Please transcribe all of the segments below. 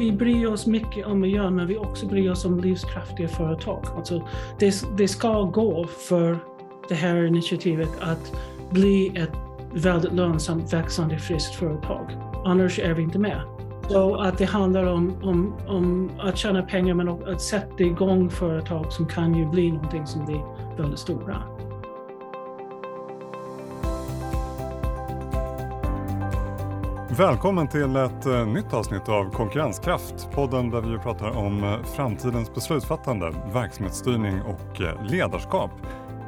vi bryr oss mycket om miljön, men vi också bryr oss om livskraftiga företag. Alltså, det, det ska gå för det här initiativet att bli ett väldigt lönsamt, växande, friskt företag. Annars är vi inte med. Så att det handlar om, om, om att tjäna pengar men också att sätta igång företag som kan ju bli någonting som blir väldigt stora. Välkommen till ett eh, nytt avsnitt av Konkurrenskraft, podden där vi pratar om eh, framtidens beslutsfattande, verksamhetsstyrning och eh, ledarskap.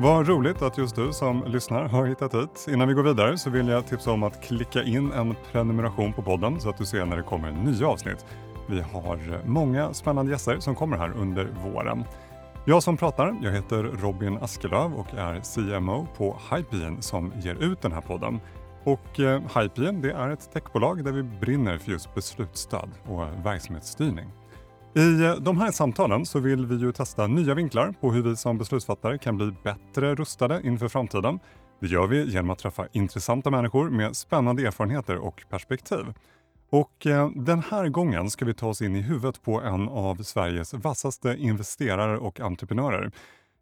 Vad roligt att just du som lyssnar har hittat hit. Innan vi går vidare så vill jag tipsa om att klicka in en prenumeration på podden så att du ser när det kommer nya avsnitt. Vi har många spännande gäster som kommer här under våren. Jag som pratar, jag heter Robin Askelöv och är CMO på Hypeen som ger ut den här podden. Och eh, Hypien det är ett techbolag där vi brinner för just beslutsstöd och verksamhetsstyrning. I eh, de här samtalen så vill vi ju testa nya vinklar på hur vi som beslutsfattare kan bli bättre rustade inför framtiden. Det gör vi genom att träffa intressanta människor med spännande erfarenheter och perspektiv. Och eh, den här gången ska vi ta oss in i huvudet på en av Sveriges vassaste investerare och entreprenörer.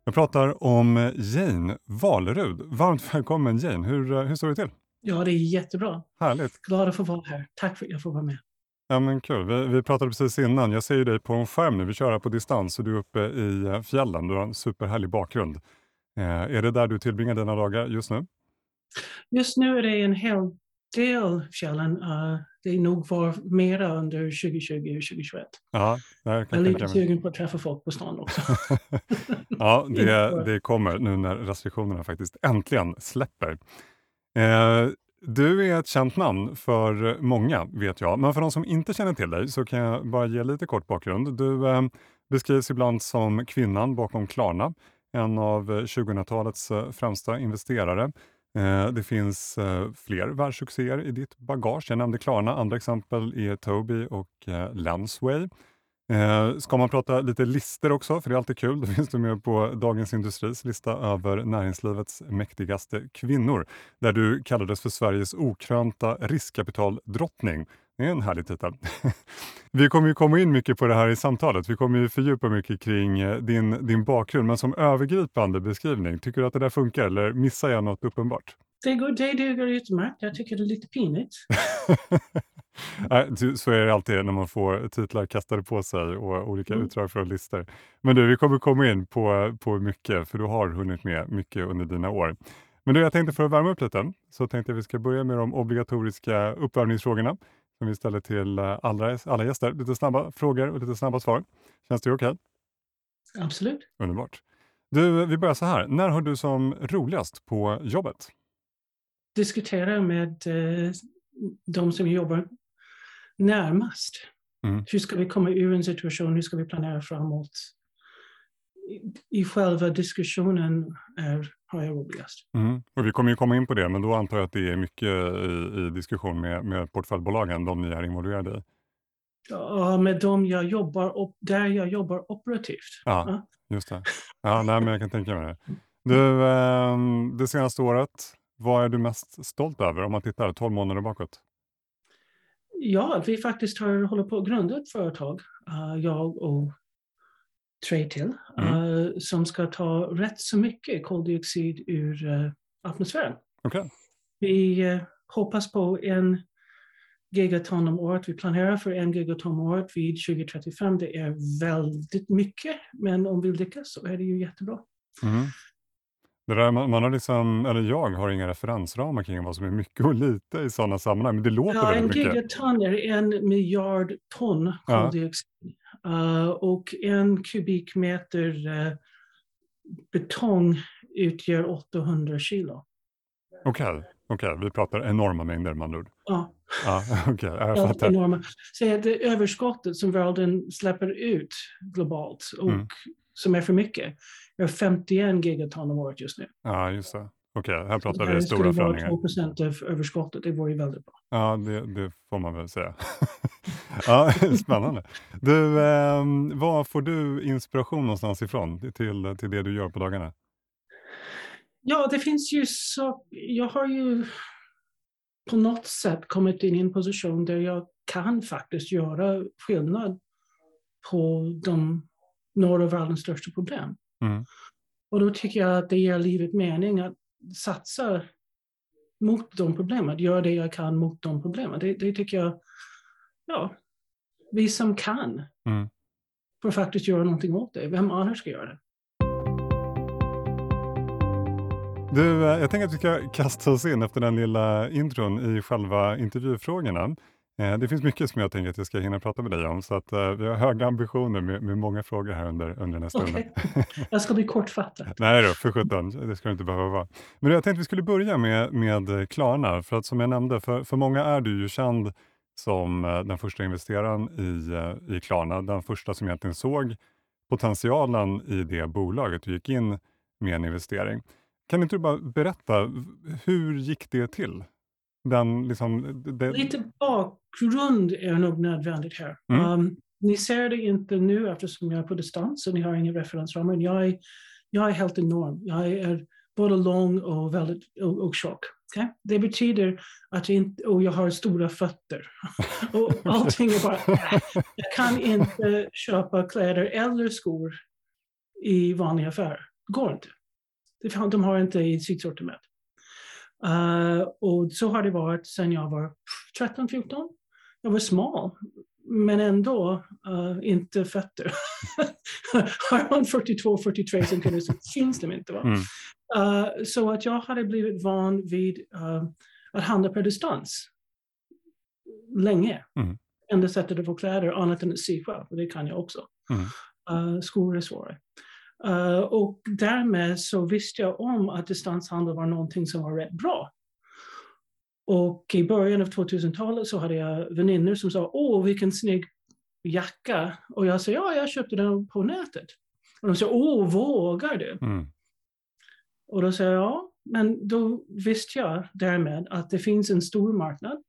Jag pratar om eh, Jane Valerud. Varmt välkommen Jane, hur, eh, hur står det till? Ja, det är jättebra. Härligt. Glad att få vara här. Tack för att jag får vara med. Ja men kul. Vi, vi pratade precis innan. Jag ser ju dig på en skärm nu. Vi kör här på distans och du är uppe i eh, fjällen. Du har en superhärlig bakgrund. Eh, är det där du tillbringar dina dagar just nu? Just nu är det en hel del fjällen. Uh, det är nog var mera under 2020 och 2021. Ja, jag, jag är lite sugen på att träffa folk på stan också. ja, det, det kommer nu när restriktionerna faktiskt äntligen släpper. Eh, du är ett känt namn för många, vet jag. Men för de som inte känner till dig så kan jag bara ge lite kort bakgrund. Du eh, beskrivs ibland som kvinnan bakom Klarna, en av eh, 2000-talets eh, främsta investerare. Eh, det finns eh, fler världssuccéer i ditt bagage. Jag nämnde Klarna, andra exempel är Tobii och Lensway. Eh, ska man prata lite lister också, för det är alltid kul, då finns du med på Dagens Industris lista över näringslivets mäktigaste kvinnor, där du kallades för Sveriges okrönta riskkapitaldrottning. Det är en härlig titel. Vi kommer ju komma in mycket på det här i samtalet. Vi kommer ju fördjupa mycket kring eh, din, din bakgrund, men som övergripande beskrivning, tycker du att det där funkar eller missar jag något uppenbart? Det, går, det utmärkt. Jag tycker det är lite pinigt. så är det alltid när man får titlar kastade på sig och olika mm. utdrag från listor. Men du, vi kommer komma in på, på mycket, för du har hunnit med mycket under dina år. Men du, jag tänkte för att värma upp lite, så tänkte jag att vi ska börja med de obligatoriska uppvärmningsfrågorna som vi ställer till eh, alla, alla gäster. Lite snabba frågor och lite snabba svar. Känns det okej? Okay? Absolut. Underbart. Du, vi börjar så här. När har du som roligast på jobbet? Diskutera med eh, de som jobbar närmast. Mm. Hur ska vi komma ur en situation? Hur ska vi planera framåt? I, i själva diskussionen är, har jag roligast. Mm. Och vi kommer ju komma in på det, men då antar jag att det är mycket i, i diskussion med, med portföljbolagen, de ni är involverade i. Ja, med dem jag jobbar, där jag jobbar operativt. Ja, ja. just det. Ja, nej, men jag kan tänka mig det. Du, eh, det senaste året, vad är du mest stolt över om man tittar 12 månader bakåt? Ja, vi faktiskt har hållit på att grunda ett företag, uh, jag och tre till, mm. uh, som ska ta rätt så mycket koldioxid ur uh, atmosfären. Okay. Vi hoppas på en gigaton om året. Vi planerar för en gigaton om året vid 2035. Det är väldigt mycket, men om vi lyckas så är det ju jättebra. Mm. Det där, man, man, har liksom, eller jag har inga referensramar kring vad som är mycket och lite i sådana sammanhang, men det låter ja, väldigt mycket. En gigaton är en miljard ton koldioxid ja. uh, och en kubikmeter uh, betong utgör 800 kilo. Okej, okay. vi pratar enorma mängder med andra ord. Ja. ja okay. jag fattar. Enorma. Så det överskottet som världen släpper ut globalt och mm. som är för mycket vi har 51 gigaton om året just nu. Ja, just det. Okej, okay, här pratar vi stora förändringar. Det skulle vara 2 av överskottet, det vore ju väldigt bra. Ja, det, det får man väl säga. ja, spännande. Du, eh, var får du inspiration någonstans ifrån till, till det du gör på dagarna? Ja, det finns ju så, jag har ju på något sätt kommit in i en position där jag kan faktiskt göra skillnad på de några av världens största problem. Mm. Och då tycker jag att det ger livet mening att satsa mot de problemen, göra det jag kan mot de problemen. Det, det tycker jag, ja, vi som kan Mm. får faktiskt göra någonting åt det. Vem annars ska göra det? Du, eh, jag tänker att vi ska kasta oss in efter den lilla intron i själva intervjufrågorna. Eh, Det finns mycket som jag tänker att jag ska hinna prata med dig om, så att eh, vi har höga ambitioner med, med många frågor här under, under den här stunden. Okej. Jag ska bli kortfattad. Nej då, för sjutton, det ska det inte behöva vara. Men jag tänkte vi skulle börja med, med Klarna, för att som jag nämnde, för, för många är du ju känd som eh, den första investeraren i, eh, i Klarna, den första som egentligen såg potentialen i det bolaget och gick in med en investering. Kan inte du bara berätta, hur gick det till? Den, liksom, det, Lite bakgrund är nog nödvändigt här. Mm. Um, ni ser det inte nu eftersom jag är på distans och ni har inga referensramar. Jag är, jag är helt enorm. Jag är både lång och, väldigt, och, och tjock. Okay? Det betyder att jag inte, och jag har stora fötter. och allting är bara, jag kan inte köpa kläder eller skor i vanliga affärer. går inte. Det- De har inte i sitt sortiment. Uh, och så har det varit sedan jag var 13-14. Jag var smal, men ändå uh, inte fötter. har man 42-43 centimeter så finns de inte. Va? Mm. Uh, så att jag hade blivit van vid uh, att handla per distans länge. Mm. Enda sättet att få kläder annat än att sy själv, och det kan jag också. Mm. Uh, skor är svårare. Uh, och därmed så visste jag om att distanshandel var någonting som var rätt bra. Och i början av 2000-talet så hade jag väninnor som sa åh vilken snygg jacka. Och jag sa ja, jag köpte den på nätet. Och de sa åh, vågar du? Mm. Och då sa jag ja, men då visste jag därmed att det finns en stor marknad.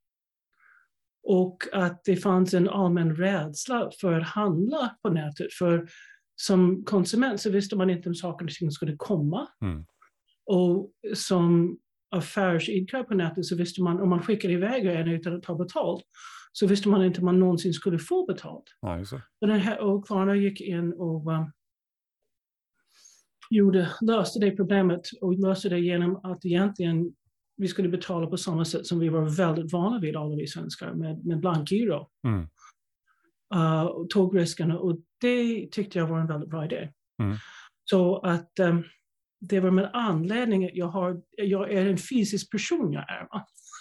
Och att det fanns en allmän rädsla för att handla på nätet. För som konsument så visste man inte om saker och ting skulle komma. Mm. Och som affärsidkare på nätet så visste man om man skickade iväg en utan att ta betalt så visste man inte om man någonsin skulle få betalt. Ja. Och, den här, och Klarna gick in och um, gjorde, löste det problemet och löste det genom att egentligen vi skulle betala på samma sätt som vi var väldigt vana vid, alla vi svenskar, med, med blankgiro. Mm. Uh, och tog riskerna och det tyckte jag var en väldigt bra idé. Mm. Så att um, det var med anledning att jag, har, jag är en fysisk person jag är.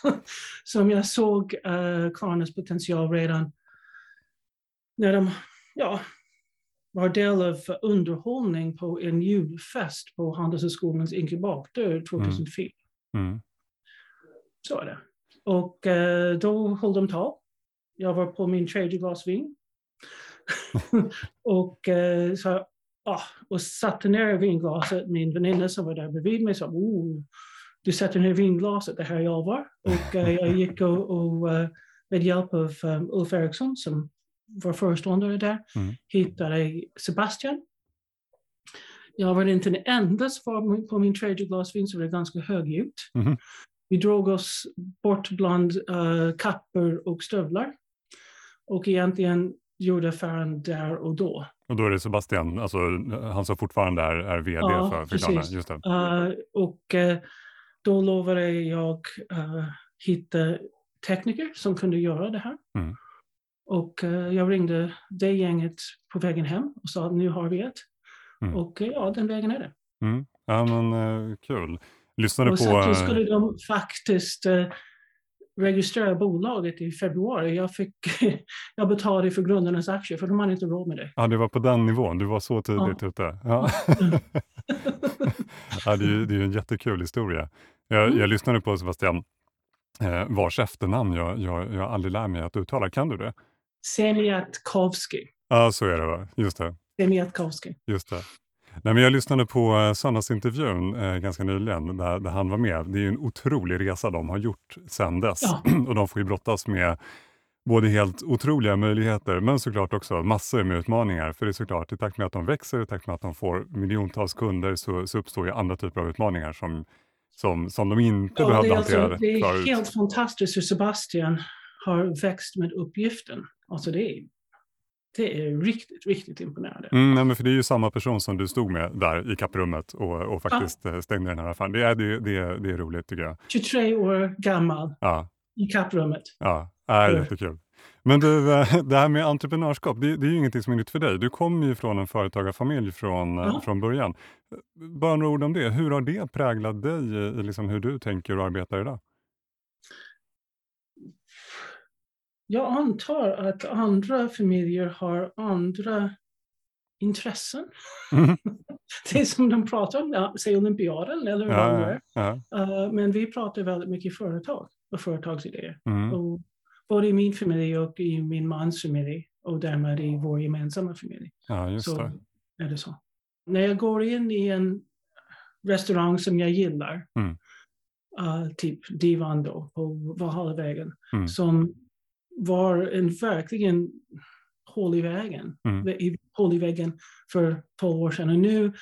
Som jag såg uh, Klarnas potential redan när de ja, var del av underhållning på en julfest på Handelshögskolans inkubator 2004. Mm. Så är det. Och eh, då höll de tal. Jag var på min tredje glas vin. och, eh, så, ah, och satte ner vinglaset. Min väninna som var där bredvid mig sa oh, du sätter ner vinglaset, det här är allvar. Och eh, jag gick och, och eh, med hjälp av um, Ulf Eriksson som var föreståndare där Mm. hittade Sebastian. Jag var inte den enda som var på min tredje glas vin så det var ganska högljutt. Mhm. Vi drog oss bort bland uh, kappor och stövlar. Och egentligen gjorde affären där och då. Och då är det Sebastian, alltså han som fortfarande är, är VD Ja, för, precis. Just. Uh, och uh, då lovade jag uh, hitta tekniker som kunde göra det här. Mm. Och jag ringde det gänget på vägen hem och sa att nu har vi ett. Mm. Och ja, den vägen är det. Mm. Ja, men kul. Lyssnade Och på... sen skulle de faktiskt registrera bolaget i februari. Jag, fick, jag betalade för grundarnas aktier för de hade inte råd med det. Ja, det var på den nivån. Du var så tidigt ute. Ja. ja, det, är ju, det är en jättekul historia. Jag, Mm. jag lyssnade på Sebastian, eh, vars efternamn jag, jag, jag aldrig lär mig att uttala. Kan du det? Semiatkovsky. Ja, så är det va? Just det. Semiatkovsky. Just det. Nej, men jag lyssnade på eh, söndagsintervjun eh, ganska nyligen där, där han var med. Det är ju en otrolig resa de har gjort sedan dess. Ja. och de får ju brottas med både helt otroliga möjligheter men såklart också massor med utmaningar. För det är såklart, i takt med att de växer, i takt med att de får miljontals kunder så, så uppstår ju andra typer av utmaningar som, som, som de inte Ja, behövde hantera alltså, det är förut. helt fantastiskt hur Sebastian har växt med uppgiften. Alltså det är, det är riktigt, riktigt imponerande. Mm, nej, men för det är ju samma person som du stod med där i kapprummet och, och faktiskt ja. stängde den här affären. Det är, det, det, det är roligt tycker jag. 23 år gammal ja. i kapprummet. Ja, är jättekul. Men du, eh, det här med entreprenörskap, det, det är ju ingenting som är nytt för dig. Du kommer ju från en företagarfamilj från, eh, ja. från början. Bara några ord om det. Hur har det präglat dig i liksom hur du tänker och arbetar idag? Jag antar att andra familjer har andra intressen. Mm. det är som de pratar om, säg olympiaden eller vad ja, det är. Ja. Uh, men vi pratar väldigt mycket företag och företagsidéer. Mm. Och både i min familj och i min mans familj och därmed i vår gemensamma familj. Ja, så det. är det så. När jag går in i en restaurang som jag gillar, mm. uh, typ Divan då på Valhallavägen, mm. som var en verkligen hål i vägen, mm. i, hål i väggen för 12 år sedan. Och nu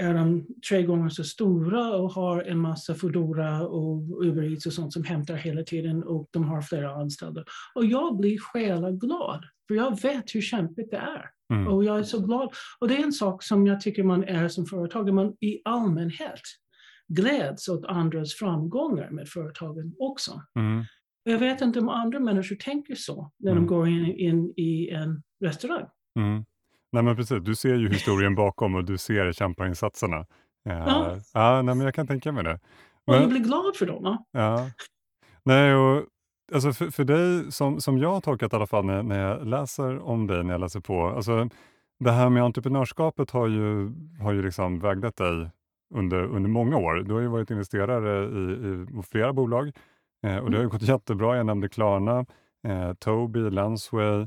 är de tre gånger så stora och har en massa Foodora och Uber Eats och sånt som hämtar hela tiden och de har flera anställda. Och jag blir själaglad, för jag vet hur kämpigt det är. Mm. Och jag är så glad. Och det är en sak som jag tycker man är som företagare, man i allmänhet gläds åt andras framgångar med företagen också. Mm. Jag vet inte om andra människor tänker så när mm. de går in, in, i en restaurang. Mm. Nej men precis, du ser ju historien bakom och du ser kämparinsatserna. Eh, ja. ja nej, men jag kan tänka mig det. Men, och jag blir glad för dem. Ja. ja. Nej, och, alltså för, för dig, som, som jag har tolkat i alla fall när, när jag läser om dig, när jag läser på, alltså det här med entreprenörskapet har ju, har ju liksom väglett dig under, under många år. Du har ju varit investerare i, i flera bolag eh, och det har ju mm. gått jättebra. Jag nämnde Klarna, eh, Tobii, Lensway,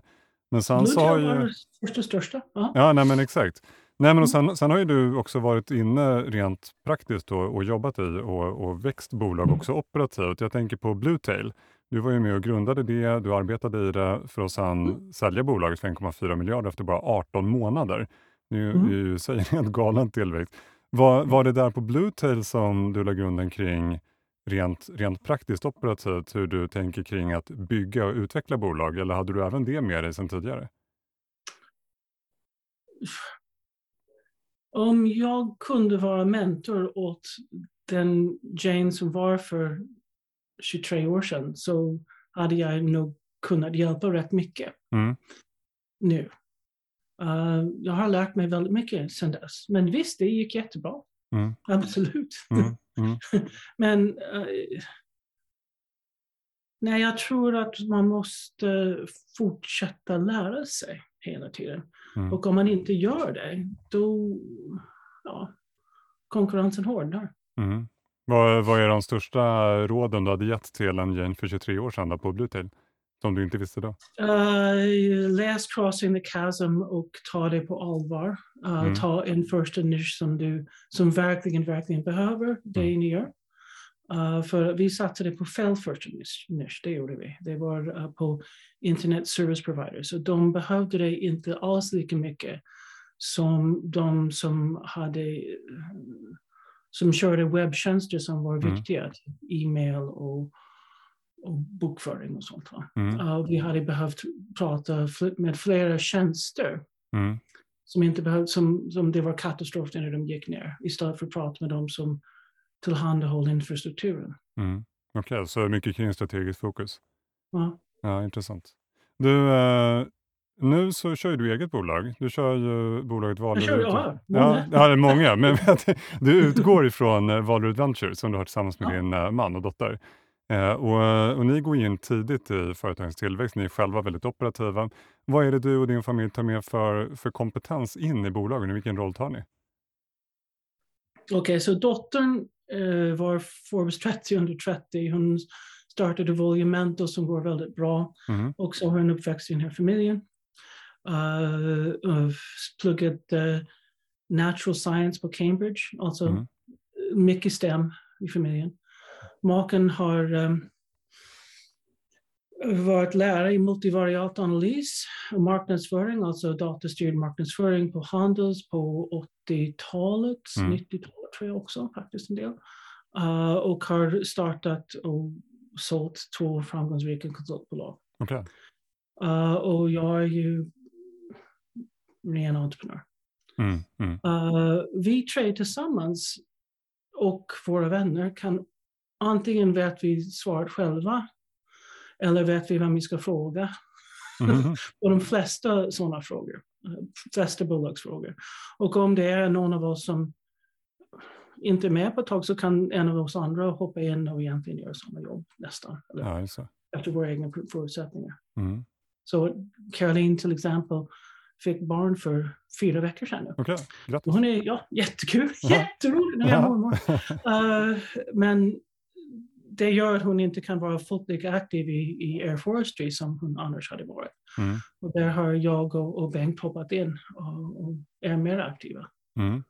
men sen så har ju... första största. Ja, ja nej, men exakt. Nej, men och mm. sen, sen har ju du också varit inne rent praktiskt och, och jobbat i och, och växt bolag mm. också operativt. Jag tänker på Bluetail. Du var ju med och grundade det, du arbetade i det för att sedan mm. sälja bolaget för 1,4 miljarder efter bara 18 månader. Det är ju, mm. är ju säger helt galen tillväxt. Var, var det där på Bluetail som du la grunden kring rent, rent praktiskt operativt hur du tänker kring att bygga och utveckla bolag eller hade du även det med dig sedan tidigare? Om jag kunde vara mentor åt den Jane som var för 23 år sedan så hade jag nog kunnat hjälpa rätt mycket mm. nu. Uh, jag har lärt mig väldigt mycket sedan dess. Men visst, det gick jättebra. Mm. Absolut. Mm. Mm. Men uh, nej, jag tror att man måste fortsätta lära sig hela tiden. Mm. Och om man inte gör det, då ja, konkurrensen hårdnar. Mm. Vad, vad är de största råden du hade gett till en Jane för 23 år sedan på Bluetail? Som du inte visste då? Uh, läs Crossing the Chasm och ta det på allvar. Uh, mm. Ta en första nisch som du som verkligen, verkligen behöver det mm. ni gör. Uh, för vi satsade på fel första nisch, det gjorde vi. Det var på internet service providers och de behövde det inte alls lika mycket som de som hade som körde webbtjänster som var mm. viktiga, e-mail och och bokföring och sånt. Mm. Uh, vi hade behövt prata med flera tjänster mm. som, inte behövde, som, som det var katastrof när de gick ner istället för att prata med dem som tillhandahåller infrastrukturen. Mm. Okej, okay, så mycket kring strategiskt fokus. Ja. ja intressant. Du, uh, nu så kör du eget bolag. Du kör ju bolaget Valrud. Jag kör, ja, många. Ja, ja, många. Men du utgår ifrån eh, Valrud Ventures som du har tillsammans med ja. din man och dotter. Eh, och, och, ni går in tidigt i företagens tillväxt, ni är själva väldigt operativa. Vad är det du och din familj tar med för, för kompetens in i bolagen och vilken roll tar ni? Okej, okay, så dottern eh, var Forbes 30 under 30. Hon startade Volumento som går väldigt bra mm. och så har hon uppväxt i den här familjen. Uh, pluggade natural science på Cambridge, alltså mm. mycket STEM i familjen. Maken har um, varit lärare i multivariat analys och marknadsföring, alltså datorstyrd marknadsföring på Handels på 80-talet, mm. 90-talet tror jag också faktiskt en del. Uh, och har startat och sålt två framgångsrika konsultbolag. Okej. Uh, och jag är ju ren entreprenör. Mm, mm, Uh, vi tre tillsammans och våra vänner kan antingen vet vi svaret själva eller vet vi vem vi ska fråga. mhm, Och de flesta sådana frågor, flesta bolagsfrågor. Och om det är någon av oss som inte är med på ett tag så kan en av oss andra hoppa in och egentligen göra samma jobb nästan. Ja, efter våra egna förutsättningar. Mm. Så Caroline till exempel fick barn för fyra veckor sedan. nu. Grattis. hon är ja, jättekul, jätterolig när jag är mormor. Eh, men det gör att hon inte kan vara fullt lika aktiv i, i Air Forestry som hon annars hade varit. Mm, Och där har jag och, och Bengt hoppat in och, och är mer aktiva. mm.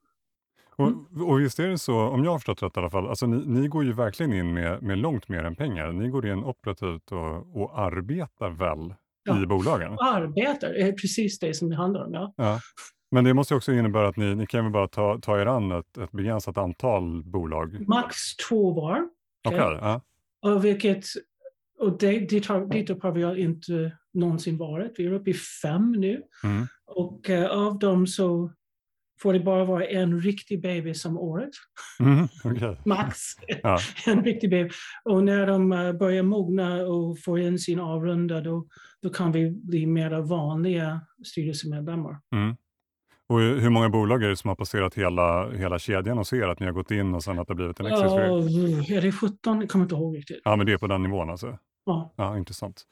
Och, och visst är det så, om jag har förstått rätt i alla fall, alltså ni, ni går ju verkligen in med, med långt mer än pengar. Ni går in operativt och, och arbetar väl Ja. i bolagen. Arbetar är precis det som det handlar om. Ja. Ja. Men det måste ju också innebära att ni, ni kan väl bara ta, ta er an ett, ett begränsat antal bolag. Max två var. Okej. ja. Och vilket, och det, dit, har, dit har vi inte någonsin varit. Vi är uppe i fem nu. Mm. Och eh, av dem så får det bara vara en riktig bebis om året. Mm. okej. Max Ja. en riktig bebis. Och när de eh, börjar mogna och får in sin avrunda då, då kan vi bli mer vanliga styrelsemedlemmar. Mm. Och hur många bolag är det som har passerat hela, hela kedjan och ser att ni har gått in och sen att det har blivit en exit? Ja, är det 17? Jag kommer inte ihåg riktigt. Ja, men det är på den nivån alltså. Ja. Ja, intressant.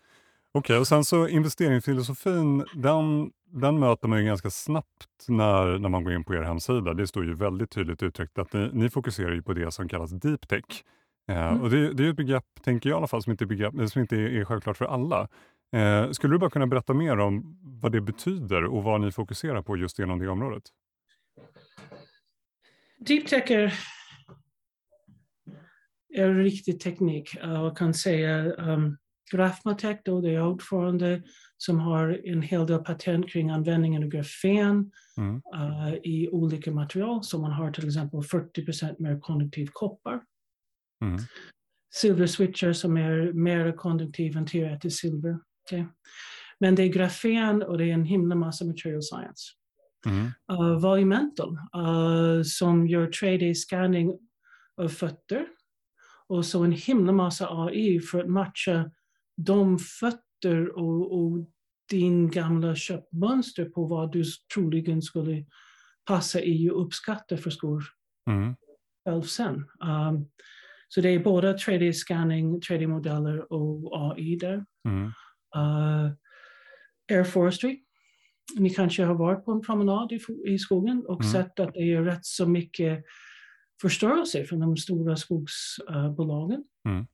Okej, och sen så investeringsfilosofin, den, den möter man ju ganska snabbt när, när man går in på er hemsida. Det står ju väldigt tydligt uttryckt att ni, ni fokuserar ju på det som kallas deep tech. Eh, Mm. Och det, det är ett begrepp, tänker jag i alla fall, som inte, är begrepp, som inte är, är självklart för alla. Eh, skulle du bara kunna berätta mer om vad det betyder och vad ni fokuserar på just inom det området? Deep tech är, är riktig teknik. Jag kan säga um, Grafmatech, då, det är ordförande som har en hel del patent kring användningen av grafen Mm. uh, i olika material. Så man har till exempel 40% mer konduktiv koppar. Mm. Silverswitchar som är mer konduktiv än teoretiskt silver. Okej. Men det är grafen och det är en himla massa material science. Mm. Uh, Volumental uh, som gör 3D-scanning av fötter och så en himla massa AI för att matcha de fötter och, och din gamla köpmönster på vad du troligen skulle passa i och uppskatta för skor Mm. själv sen. Um, så det är både 3D-scanning, 3D-modeller och AI där. Mm. Uh, Air Forestry. Ni kanske har varit på en promenad i, i skogen och Mm. sett att det är rätt så mycket förstörelse från de stora skogsbolagen. Mm.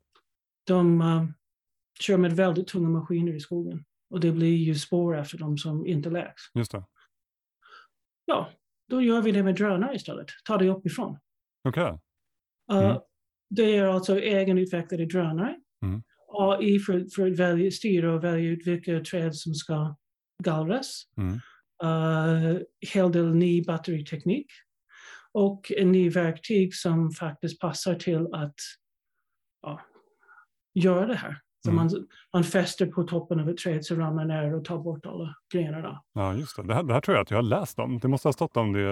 De uh, kör med väldigt tunga maskiner i skogen och det blir ju spår efter dem som inte läks. Just det. Ja, då gör vi det med drönare istället. Ta det uppifrån. Okej. Uh, Mm. Det är alltså egenutvecklade drönare. Mm. AI för, för att välja, styra och välja ut vilka träd som ska gallras. Mm. Uh, hel del ny batteriteknik. Och en ny verktyg som faktiskt passar till att ja, göra det här. Så Mm. man, man fäster på toppen av ett träd så ramlar ner och tar bort alla grenarna. Ja, just det. Det här, det här tror jag att jag har läst om. Det måste ha stått om det i...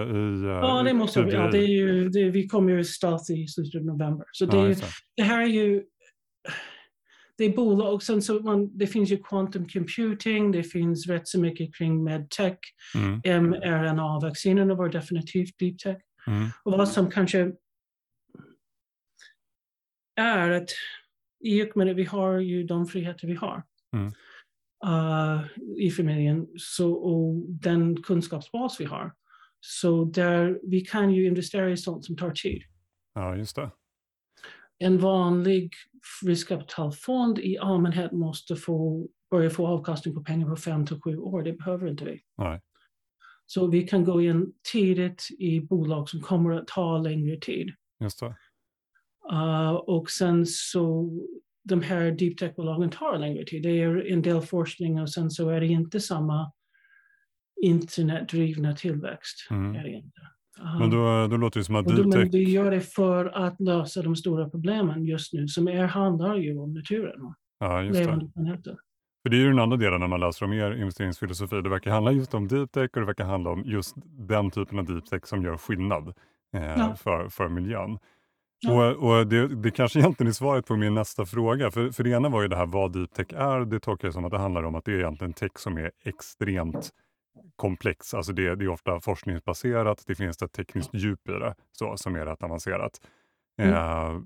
eh, Ja, det måste vi. Ja, det är ju, det, vi kommer ju start i slutet av november. Så det, Ja, det här är ju... Det är bolag och sen så man, det finns ju quantum computing, det finns rätt så mycket kring medtech. Mm. mRNA-vaccinerna var definitivt deep tech. Mm. Och vad som kanske är att i och med att vi har ju de friheter vi har Mm. uh, i familjen så, och den kunskapsbas vi har. Så där vi kan ju investera i sånt som tar tid. Ja, just det. En vanlig riskkapitalfond i allmänhet måste få börja få avkastning på pengar på fem till sju år. Det behöver inte vi. Nej. Så vi kan gå in tidigt i bolag som kommer att ta längre tid. Just det. Uh, och sen så de här deep tech-bolagen tar längre tid. Det är en del forskning och sen så är det inte samma internetdrivna tillväxt. Mm. Är det inte. Men då, då låter det som att Och då, men vi gör det för att lösa de stora problemen just nu som är, handlar ju om naturen Ja, just det. planeter. För det är ju den andra delen när man läser om er investeringsfilosofi. Det verkar handla just om deep tech och det verkar handla om just den typen av deep tech som gör skillnad eh, Ja. för, för miljön. Ja. Och, och det, det kanske egentligen är svaret på min nästa fråga. För, för det ena var ju det här vad deep tech är. Det tolkar jag som att det handlar om att det är egentligen tech som är extremt komplex. Alltså det, det är ofta forskningsbaserat. Det finns ett tekniskt djup i det så, som är rätt avancerat. Mm. Eh,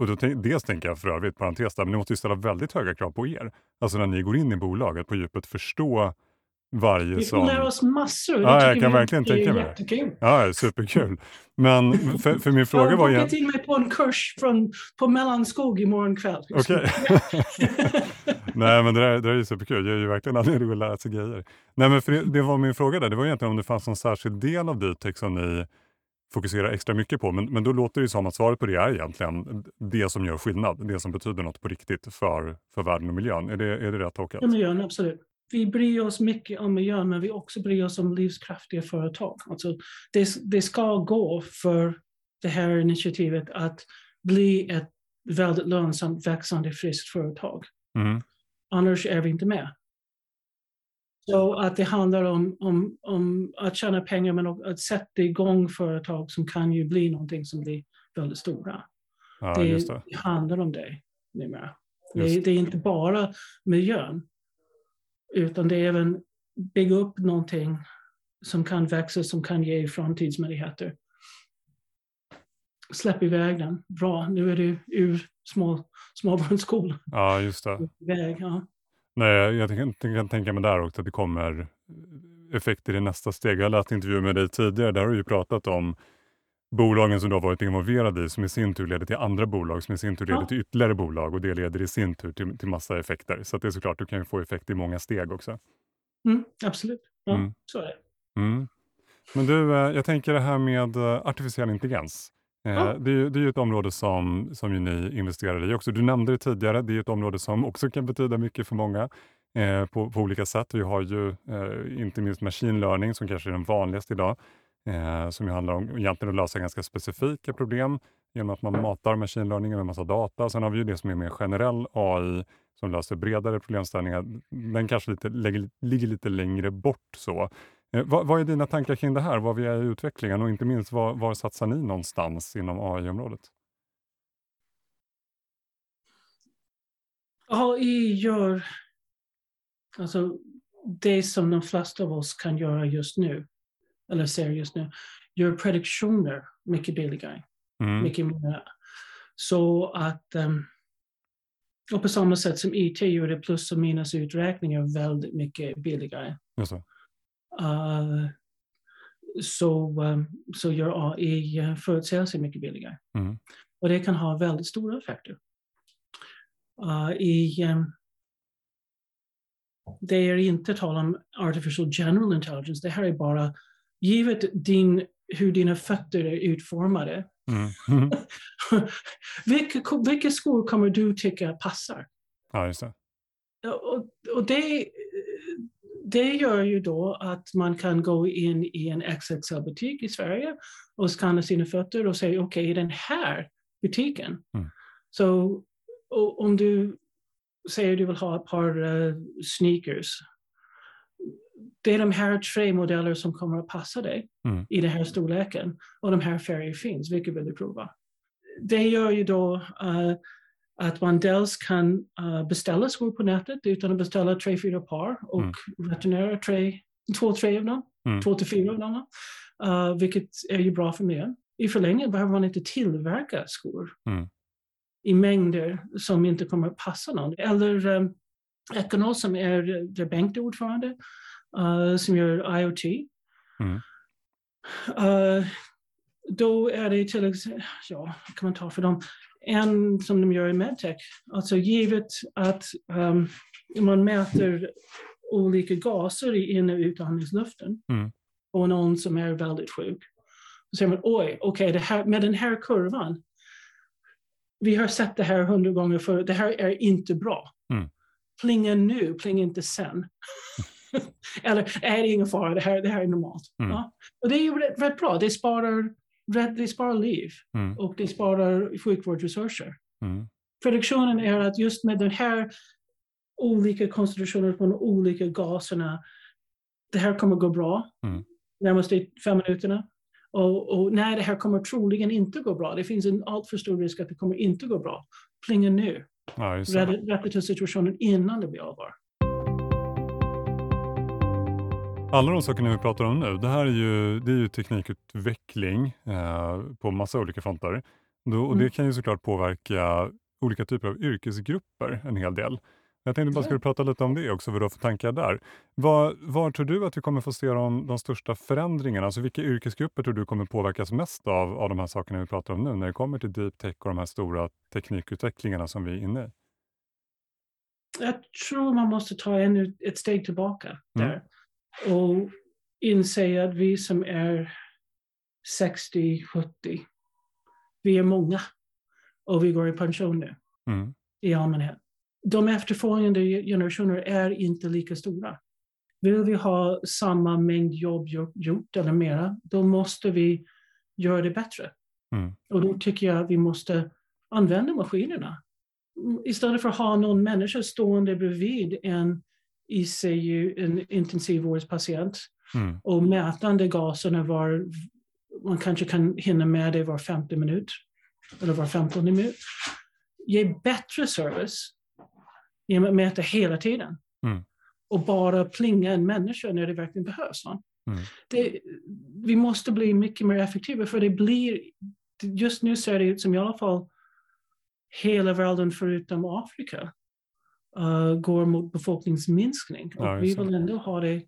och då dels tänker jag för övrigt, parentes där, men ni måste ju ställa väldigt höga krav på er. Alltså när ni går in i bolaget på djupet förstå varje Vi sån... får lära oss massor. Ja, Det jag kan vi verkligen tänka mig. jättekul. Ja, superkul. Men för, för min fråga jag var har ju... bokat in mig på en kurs från, på Mellanskog imorgon kväll. Okej. Nej, men det där, det där är ju superkul. Det är ju verkligen anledning att lära sig grejer. Nej, men för det, det var min fråga där. Det var egentligen om det fanns någon särskild del av Ditech som ni fokuserar extra mycket på. Men, men då låter det som att svaret på det är egentligen det som gör skillnad. Det som betyder något på riktigt för, för världen och miljön. Är det, är det rätt tolkat? Ja, miljön, absolut. Vi bryr oss mycket om miljön, men vi också bryr oss om livskraftiga företag. Alltså, det, det ska gå för det här initiativet att bli ett väldigt lönsamt, växande, friskt företag. Mm. Annars är vi inte med. Så att det handlar om, om, om att tjäna pengar, men också att sätta igång företag som kan ju bli någonting som blir väldigt stora. Ja, det, det. det handlar om det numera. Det, det är inte bara miljön, utan det är även bygga upp någonting som kan växa, som kan ge framtidsmöjligheter. Släpp iväg den. Bra, nu är du ur små, småbarnsskolan. Ja, just det. Iväg, ja. Nej, jag kan, kan tänka mig där också att det kommer effekter i nästa steg. Jag läste intervjuer med dig tidigare, där har du ju pratat om bolagen som du har varit involverad i som i sin tur leder till andra bolag som i sin tur leder Ja. till ytterligare bolag och det leder i sin tur till, till massa effekter. Så att det är såklart, du kan ju få effekt i många steg också. Mm, absolut. Ja, Mm. så är det. Mm. Men du, eh, jag tänker det här med eh, artificiell intelligens. Eh, det är ju det är ju ett område som, som ju ni investerar i också. Du nämnde det tidigare, det är ett område som också kan betyda mycket för många eh, på, på olika sätt. Vi har ju eh, inte minst machine learning som kanske är den vanligaste idag, eh, som ju handlar om egentligen att lösa ganska specifika problem genom att man matar machine learning med en massa data. Sen har vi ju det som är mer generell AI som löser bredare problemställningar. Den kanske lite, lägger, ligger lite längre bort så. Eh, vad, vad är dina tankar kring det här? Var vi är i utvecklingen och inte minst var, var satsar ni någonstans inom AI-området? AI gör alltså, det som de flesta av oss kan göra just nu, eller ser just nu, gör prediktioner mycket billigare, Mm. mycket mer. Så att, ehm, och på samma sätt som IT gör det plus och minusuträkningar väldigt mycket billigare. Det. Uh, så, ehm, så gör AI eh, förutsägelser mycket billigare. Mm. Och det kan ha väldigt stora effekter. Uh, i, ehm, det är inte tal om artificial general intelligence. Det här är bara givet din, hur dina fötter är utformade. Mm. vilka, vilka skor kommer du tycka passar? ja, just det. Och, och det, det gör ju då att man kan gå in i en XXL-butik i Sverige och skanna sina fötter och säga okej, i den här butiken. Mm. Så om du säger du vill ha ett par eh, sneakers. Det är de här tre modeller som kommer att passa dig Mm. i den här storleken och de här färger finns. Vilka vill du prova? Det gör ju då eh, att man dels kan eh, beställa skor på nätet utan att beställa tre, fyra par och Mm. returnera tre, två, tre av dem, Mm. två till fyra av dem, eh, vilket är ju bra för miljön. I förlängningen behöver man inte tillverka skor Mm. i mängder som inte kommer att passa någon. Eller um, Econos som är där Bengt är ordförande, eh, som gör IoT. Mm. Eh, då är det till exempel, ja, kan man ta för dem? En som de gör i medtech, alltså givet att um, man mäter olika gaser i in och utandningsluften Mm. och någon som är väldigt sjuk. Så säger man, oj, okej, det här, med den här kurvan, vi har sett det här hundra gånger förut, det här är inte bra. Mm. Plinga nu, plinga inte sen. Eller är det ingen fara, det här, det här är normalt. Mm. Ja. Och det är ju rätt, rätt bra, det sparar, rätt, det sparar liv Mm. och det sparar sjukvårdsresurser. Mm. Prediktionen är att just med den här olika koncentrationer på de olika gaserna, det här kommer gå bra Mm. närmaste fem minuterna. Och, och nej, det här kommer troligen inte gå bra. Det finns en alltför stor risk att det kommer inte gå bra. Plinga nu. Ja, rätta till situationen innan det blir allvar. Alla de sakerna vi pratar om nu, det här är ju, det är ju teknikutveckling eh, på massa olika fronter. Då, och det Mm. kan ju såklart påverka olika typer av yrkesgrupper en hel del. Jag tänkte bara skulle prata lite om det också, vad du har för tankar där. Var, var tror du att vi kommer få se de, de största förändringarna? Alltså vilka yrkesgrupper tror du kommer påverkas mest av, av de här sakerna vi pratar om nu, när det kommer till deep tech och de här stora teknikutvecklingarna som vi är inne i? Jag tror man måste ta ännu ett steg tillbaka Mm. Och inse att vi som är 60, 70, vi är många och vi går i pension nu Mm. i allmänhet. De efterföljande generationer är inte lika stora. Vill vi ha samma mängd jobb gjort- eller mera, då måste vi göra det bättre. Mm. Och då tycker jag att vi måste använda maskinerna. Istället för att ha någon människa stående bredvid en ICU, en intensivvårdspatient Mm. och mätande gaserna var, man kanske kan hinna med det var 50 minut eller var 15 minut. Ge bättre service genom att mäta hela tiden. Mm. Och bara plinga en människa när det verkligen behövs. Mm. Det, vi måste bli mycket mer effektiva för det blir, just nu ser det ut som i alla fall hela världen förutom Afrika uh, går mot befolkningsminskning. Och Ja, vi vill ändå ha det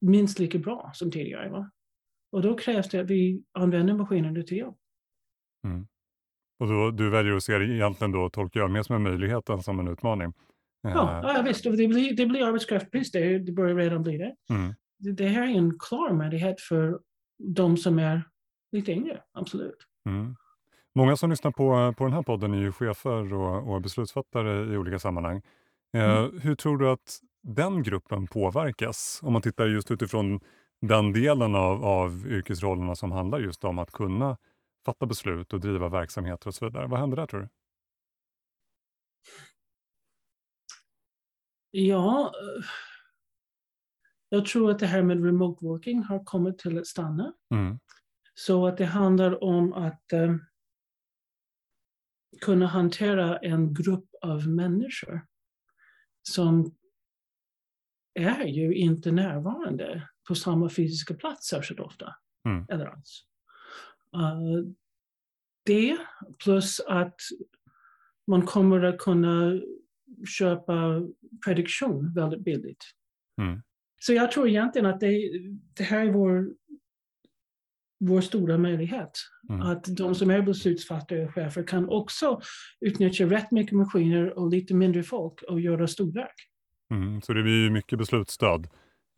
minst lika bra som tidigare. Va? Och då krävs det att vi använder maskinerna till jobb. Och då, du väljer att se det egentligen då, tolkar jag, mer som en möjlighet än som en utmaning. Ja, Eh, ja visst, det blir, det blir arbetskraftsbrist, det, det börjar redan bli det. mm. det. Det här är en klar möjlighet för de som är lite yngre, absolut. Mm. Många som lyssnar på, på den här podden är ju chefer och, och beslutsfattare i olika sammanhang. Eh, Hur tror du att den gruppen påverkas? Om man tittar just utifrån den delen av, av yrkesrollerna som handlar just om att kunna fatta beslut och driva verksamheter och så vidare. Vad händer där tror du? Ja, eh, jag tror att det här med remote working har kommit till att stanna. Mm. Så att det handlar om att eh, kunna hantera en grupp av människor som är ju inte närvarande på samma fysiska plats särskilt ofta. Mm. Eller alls. Eh, det plus att man kommer att kunna köpa prediktion väldigt billigt. Mm. Så jag tror egentligen att det, det här är vår, vår stora möjlighet. Mm. Att de som är beslutsfattare och chefer kan också utnyttja rätt mycket maskiner och lite mindre folk och göra storverk. Mm. Så det blir ju mycket beslutsstöd.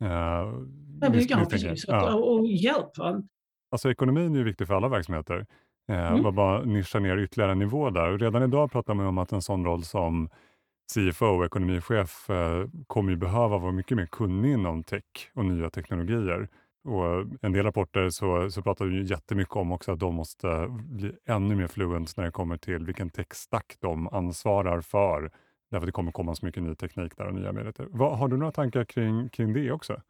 Eh, Ja, ja, precis. Ja. Och, och hjälp. va? Alltså ekonomin är ju viktig för alla verksamheter. Eh, Mm. Bara, bara nischa ner ytterligare en nivå där. Och redan idag pratar man om att en sån roll som CFO, ekonomichef, eh, kommer ju behöva vara mycket mer kunnig inom tech och nya teknologier. Och en del rapporter så, så pratar vi ju jättemycket om också att de måste bli ännu mer fluent när det kommer till vilken tech-stack de ansvarar för. Därför det kommer komma så mycket ny teknik där och nya möjligheter. Vad, har du några tankar kring, kring det också?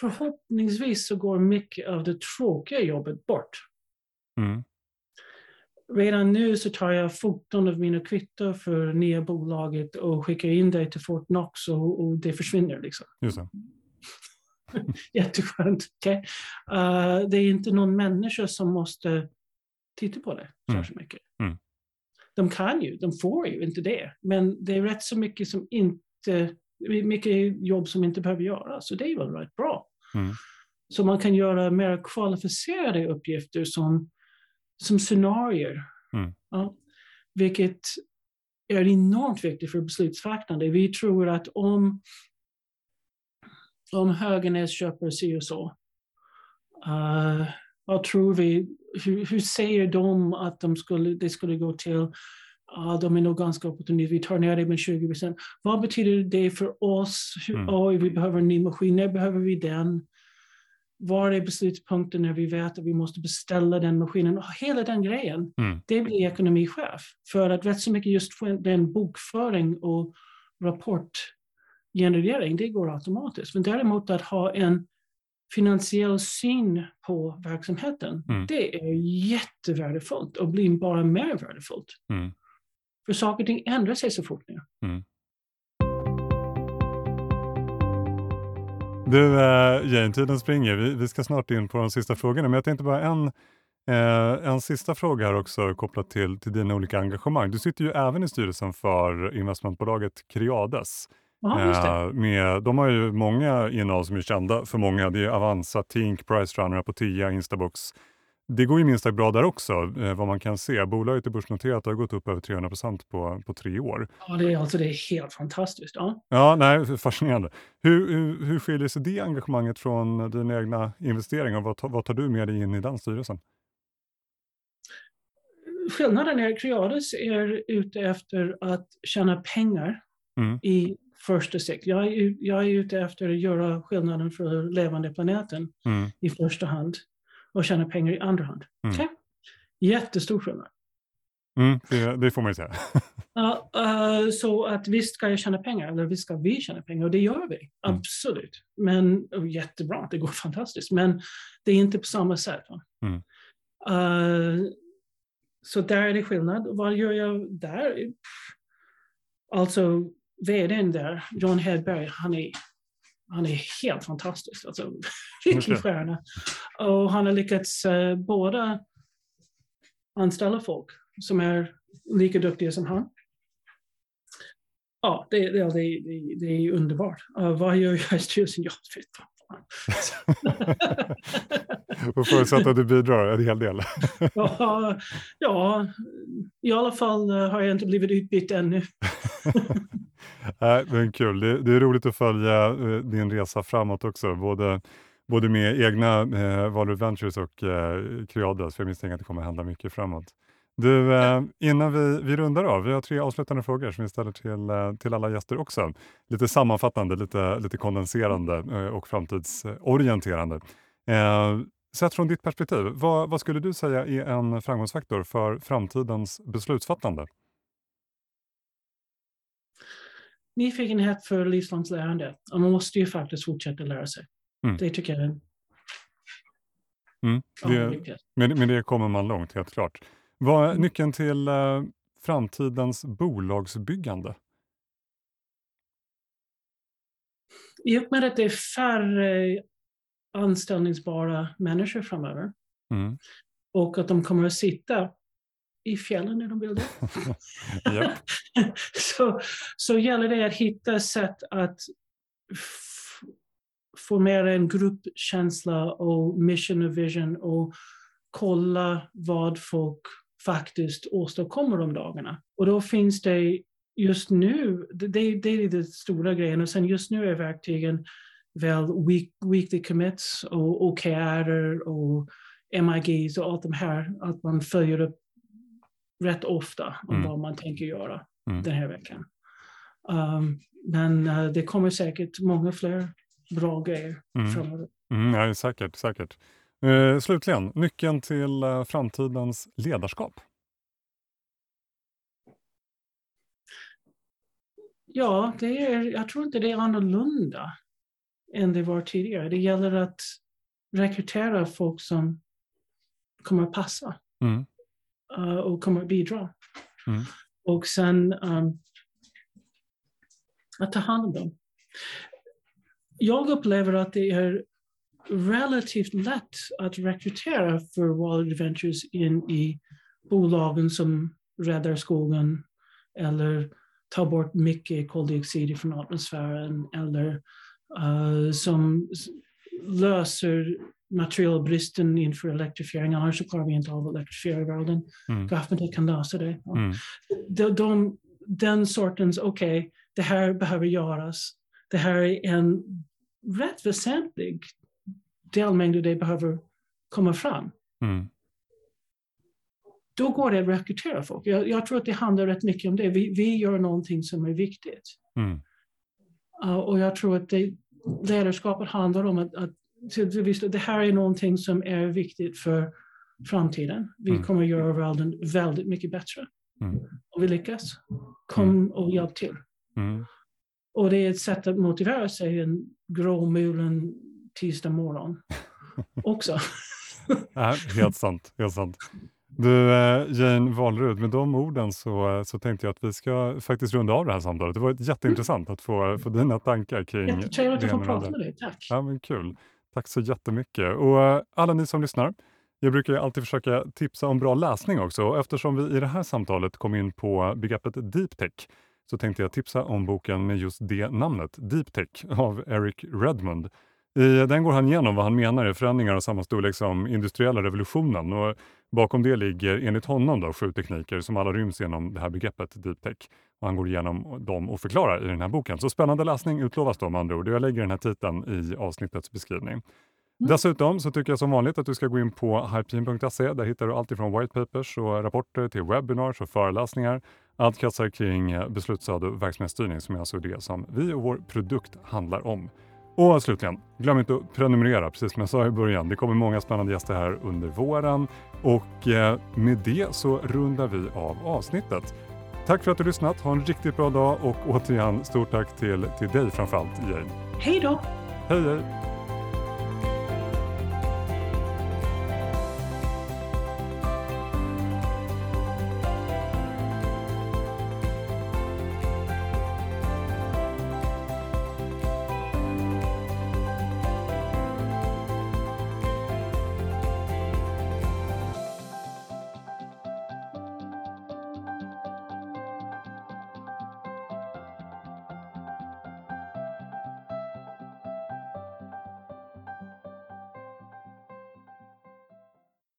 Förhoppningsvis så går mycket av det tråkiga jobbet bort. Mm. Redan nu så tar jag foton av mina kvitton för nya bolaget och skickar in det till Fort Knox och, och det försvinner. Liksom. Just det. Jätteskönt. Okay? Uh, det är inte någon människa som måste titta på det Mm. särskilt mycket. Mm. De kan ju, de får ju inte det. Men det är rätt så mycket som inte, mycket jobb som inte behöver göras. Så det är väl rätt bra. Mm. Så man kan göra mer kvalificerade uppgifter som, som scenarier. Mm. Ja, vilket är enormt viktigt för beslutsfattande. Vi tror att om, om Höganäs köper si och så, uh, vad tror vi, hur, hur säger de att de skulle, det skulle gå till? ja, de är nog ganska opportunistiska, vi tar ner det med 20 procent. Vad betyder det för oss? Hur, Mm. Oj, vi behöver en ny maskin, när behöver vi den? Var är beslutspunkten när vi vet att vi måste beställa den maskinen? Och Hela den grejen, Mm. det blir ekonomichef. För att rätt så mycket just den bokföring och rapportgenerering, det går automatiskt. Men däremot att ha en finansiell syn på verksamheten, Mm. det är jättevärdefullt och blir bara mer värdefullt. Mm. För saker och ting ändrar sig så fort nu. Du, eh, Jane, tiden springer. Vi, vi ska snart in på de sista frågorna, men jag tänkte bara en, eh, en sista fråga här också kopplat till, till dina olika engagemang. Du sitter ju även i styrelsen för investmentbolaget Creades. Det. Eh, med, de har ju många innehav som är kända för många. Det är Avanza, Tink, Pricerunner, Apotea, Instabox. Det går ju minst sagt bra där också, eh, vad man kan se. Bolaget är börsnoterat och har gått upp över 300 procent på, på tre år. Ja, det är, alltså, det är helt fantastiskt. Ja. Ja, nej, fascinerande. Hur, hur, hur skiljer sig det engagemanget från dina egna investeringar? Vad, vad tar du med dig in i den styrelsen? Skillnaden är att Creades är ute efter att tjäna pengar Mm. i första steg. Jag är, jag är ute efter att göra skillnaden för levande planeten Mm. i första hand och tjäna pengar i andra hand. Mm. Okej? Jättestor skillnad. Mm, det, det får man ju säga. Ja, eh, så att visst ska jag tjäna pengar, eller visst ska vi tjäna pengar, och det gör vi. Mm. Absolut. Men jättebra, det går fantastiskt. Men det är inte på samma sätt. Mm. Eh, så där är det skillnad. Vad gör jag där? Alltså, vdn där, John Hedberg, han är, han är helt fantastisk. Alltså, Okej. stjärna. Och han har lyckats uh, både anställa folk som är lika duktiga som han. Ja, det, det, det, det, det är underbart. Uh, vad gör jag i styrelsen? Jag vet inte. och förutsatt att du bidrar en hel del. ja, ja, i alla fall eh, har jag inte blivit utbytt ännu. Nej, men kul. Det, det är roligt att följa eh, din resa framåt också, både, både med egna eh, Valor Ventures och eh, Creades, för jag misstänker att det kommer hända mycket framåt. Du, eh, innan vi, vi rundar av, vi har tre avslutande frågor som vi ställer till, eh, till alla gäster också. Lite sammanfattande, lite, lite kondenserande eh, och framtidsorienterande. Sett från ditt perspektiv, vad, vad skulle du säga är en framgångsfaktor för framtidens beslutsfattande? Nyfikenhet för livslångt lärande. Och man måste ju faktiskt fortsätta lära sig. Mm. Det tycker jag är Mm, det. Med, med det kommer man långt, helt klart. Vad är Mm. nyckeln till eh, framtidens bolagsbyggande? I och med att det är färre anställningsbara människor framöver Mm. och att de kommer att sitta i fjällen när de vill det. Så, så gäller det att hitta sätt att formera en gruppkänsla och mission och vision och kolla vad folk faktiskt åstadkommer de dagarna. Och då finns det just nu, det, det är den stora grejen och sen just nu är verktygen väl week, weekly commits och OKR och MIGs och allt de här, att man följer upp rätt ofta om Mm. vad man tänker göra Mm. den här veckan. Um, men eh, det kommer säkert många fler bra grejer Mm. framöver. Mm, ja, säkert, säkert. Eh, slutligen, nyckeln till eh, framtidens ledarskap? Ja, det är, jag tror inte det är annorlunda än det var tidigare. Det gäller att rekrytera folk som kommer att passa Mm. eh, och kommer att bidra. Mm. Och sen um, att ta hand om dem. Jag upplever att det är relativt lätt att rekrytera för Wild Adventures in i bolagen som räddar skogen eller tar bort mycket koldioxid från atmosfären eller eh, som löser materialbristen inför elektrifiering. Annars så klarar vi inte av att elektrifiera världen. Mm. Kan lösa det. Ja. Mm. De, de, den sortens, okej, det här behöver göras. Det här är en rätt väsentlig delmängd och det behöver komma fram. Mm. då går det att rekrytera folk. Jag, jag, tror att det handlar rätt mycket om det. Vi, vi gör någonting som är viktigt. Mm. Uh, och jag tror att det, ledarskapet handlar om att, att det här är någonting som är viktigt för framtiden. Vi mm. kommer att göra världen väldigt mycket bättre. Mm. Och vi lyckas. Kom mm. och hjälp till. Mm. Och det är ett sätt att motivera sig en gråmulen tisdag morgon också. ja, helt sant. Helt sant. Du, eh, Jane Wahlrud, med de orden så, så tänkte jag att vi ska faktiskt runda av det här samtalet. Det var jätteintressant att få, få dina tankar kring Jättetrevligt att få prata med dig, tack. Ja, men kul. Tack så jättemycket. Och eh, alla ni som lyssnar, jag brukar alltid försöka tipsa om bra läsning också. Eftersom vi i det här samtalet kom in på begreppet deep tech så tänkte jag tipsa om boken med just det namnet, Deep Tech av Eric Redmond. I den går han igenom vad han menar är förändringar av samma storlek som industriella revolutionen och bakom det ligger enligt honom då, sju tekniker som alla ryms genom det här begreppet deep tech. Och han går igenom dem och förklarar i den här boken. Så spännande läsning utlovas då med andra ord. Jag lägger den här titeln i avsnittets beskrivning. Mm. Dessutom så tycker jag som vanligt att du ska gå in på hypeteam.se. Där hittar du allt ifrån white papers och rapporter till webinars och föreläsningar. Allt kretsar kring beslutsstöd och verksamhetsstyrning som är alltså det som vi och vår produkt handlar om. Och slutligen, glöm inte att prenumerera, precis som jag sa i början. Det kommer många spännande gäster här under våren och eh, med det så rundar vi av avsnittet. Tack för att du lyssnat. Ha en riktigt bra dag och återigen stort tack till, till dig framförallt, Jane. Hej då! Hej, hej!